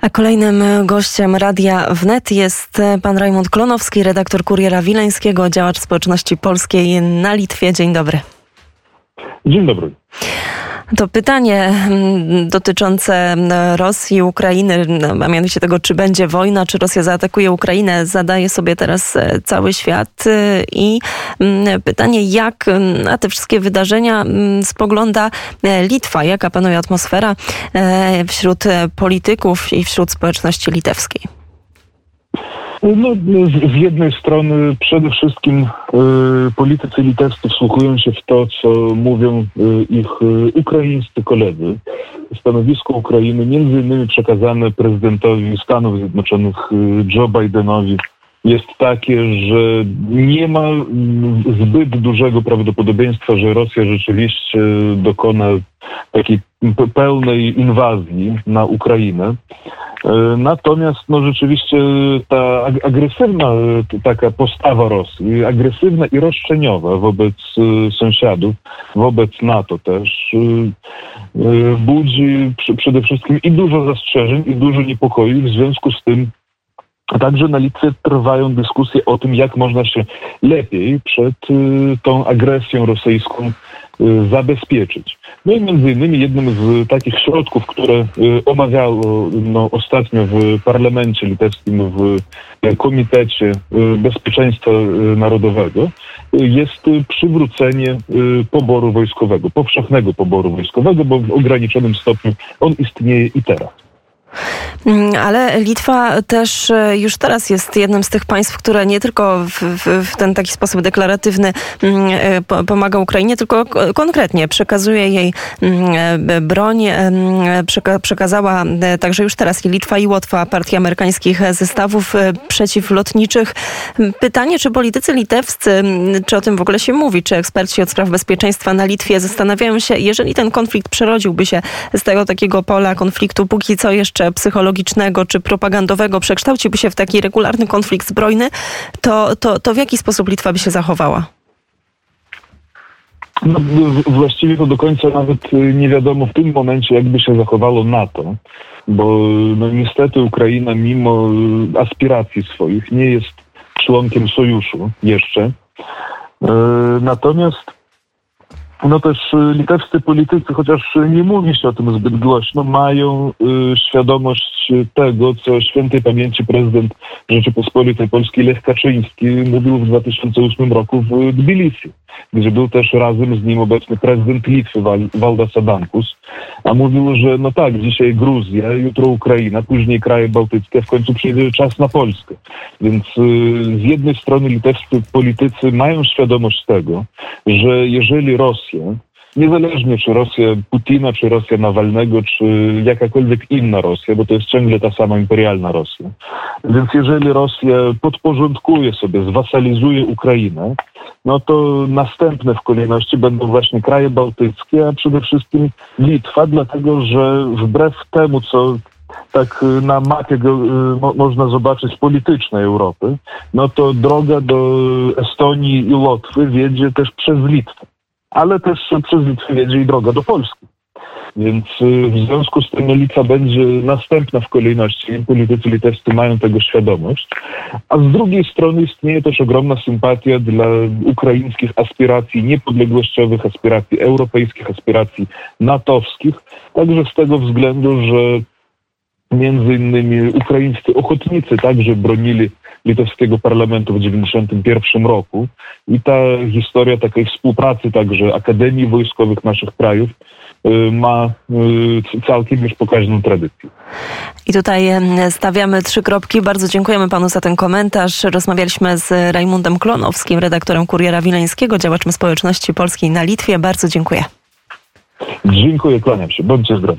A kolejnym gościem Radia Wnet jest pan Rajmund Klonowski, redaktor Kuriera Wileńskiego, działacz społeczności polskiej na Litwie. Dzień dobry. Dzień dobry. To pytanie mm, dotyczące mm, Rosji i Ukrainy, no, a mianowicie tego, czy będzie wojna, czy Rosja zaatakuje Ukrainę, zadaje sobie teraz e, cały świat. E, I mm, pytanie, jak na te wszystkie wydarzenia spogląda e, Litwa, jaka panuje atmosfera wśród polityków i wśród społeczności litewskiej? No, z, z jednej strony przede wszystkim y, politycy litewscy wsłuchują się w to, co mówią y, ich y, ukraińscy koledzy. Stanowisko Ukrainy między innymi przekazane prezydentowi Stanów Zjednoczonych Joe Bidenowi jest takie, że nie ma zbyt dużego prawdopodobieństwa, że Rosja rzeczywiście dokona takiej pełnej inwazji na Ukrainę. E, natomiast no rzeczywiście ta agresywna taka postawa Rosji, agresywna i roszczeniowa wobec e, sąsiadów, wobec NATO też, e, budzi przede wszystkim i dużo zastrzeżeń, i dużo niepokoi. W związku z tym Także na Litwie trwają dyskusje o tym, jak można się lepiej przed tą agresją rosyjską zabezpieczyć. No i między innymi jednym z takich środków, które y, omawiało no, ostatnio w parlamencie litewskim, w Komitecie y, Bezpieczeństwa Narodowego, jest przywrócenie poboru wojskowego, powszechnego poboru wojskowego, bo w ograniczonym stopniu on istnieje i teraz. Mm, ale Litwa też e, już teraz jest jednym z tych państw, które nie tylko w, w, w ten taki sposób deklaratywny mm, e, pomaga Ukrainie, tylko konkretnie przekazuje jej mm, e, broń. Przekazała także już teraz i Litwa i Łotwa partii amerykańskich zestawów przeciwlotniczych. Pytanie, czy politycy litewscy, czy o tym w ogóle się mówi, czy eksperci od spraw bezpieczeństwa na Litwie zastanawiają się, jeżeli ten konflikt przerodziłby się z tego takiego pola konfliktu póki co jeszcze psychologicznego czy propagandowego przekształciłby się w taki regularny konflikt zbrojny, to, to, to w jaki sposób Litwa by się zachowała? No, właściwie to do końca nawet nie wiadomo w tym momencie, jakby się zachowało NATO, bo no, niestety Ukraina mimo aspiracji swoich nie jest członkiem sojuszu jeszcze. E, natomiast no też y, litewscy politycy, chociaż nie mówi się o tym zbyt głośno, mają y, świadomość tego, co świętej pamięci prezydent Rzeczypospolitej Polskiej Lech Kaczyński mówił w 2008 roku w Tbilisi, gdzie był też razem z nim obecny prezydent Litwy Waldas Adamkus, a mówił, że no tak, dzisiaj Gruzja, jutro Ukraina, później kraje bałtyckie, w końcu przyjdzie czas na Polskę. Więc y, z jednej strony litewscy politycy mają świadomość tego, że jeżeli Rosja niezależnie czy Rosja Putina, czy Rosja Nawalnego, czy jakakolwiek inna Rosja, bo to jest ciągle ta sama imperialna Rosja. Więc jeżeli Rosja podporządkuje sobie, zwasalizuje Ukrainę, no to następne w kolejności będą właśnie kraje bałtyckie, a przede wszystkim Litwa, dlatego że wbrew temu, co tak na mapie y, można zobaczyć politycznej Europy, no to droga do Estonii i Łotwy wiedzie też przez Litwę ale też przez Litwę wiedzie i droga do Polski. Więc y, w związku z tym Litwa będzie następna w kolejności. Politycy litewscy mają tego świadomość. A z drugiej strony istnieje też ogromna sympatia dla ukraińskich aspiracji niepodległościowych, aspiracji europejskich, aspiracji natowskich. Także z tego względu, że między innymi ukraińscy ochotnicy także bronili litewskiego parlamentu w 1991 roku i ta historia takiej współpracy także Akademii Wojskowych naszych krajów ma y, całkiem już pokaźną tradycję. I tutaj stawiamy trzy kropki. Bardzo dziękujemy panu za ten komentarz. Rozmawialiśmy z Rajmundem Klonowskim, redaktorem Kuriera Wileńskiego, działaczem społeczności polskiej na Litwie. Bardzo dziękuję. Dziękuję, kłaniam się. Bądźcie zdrowi.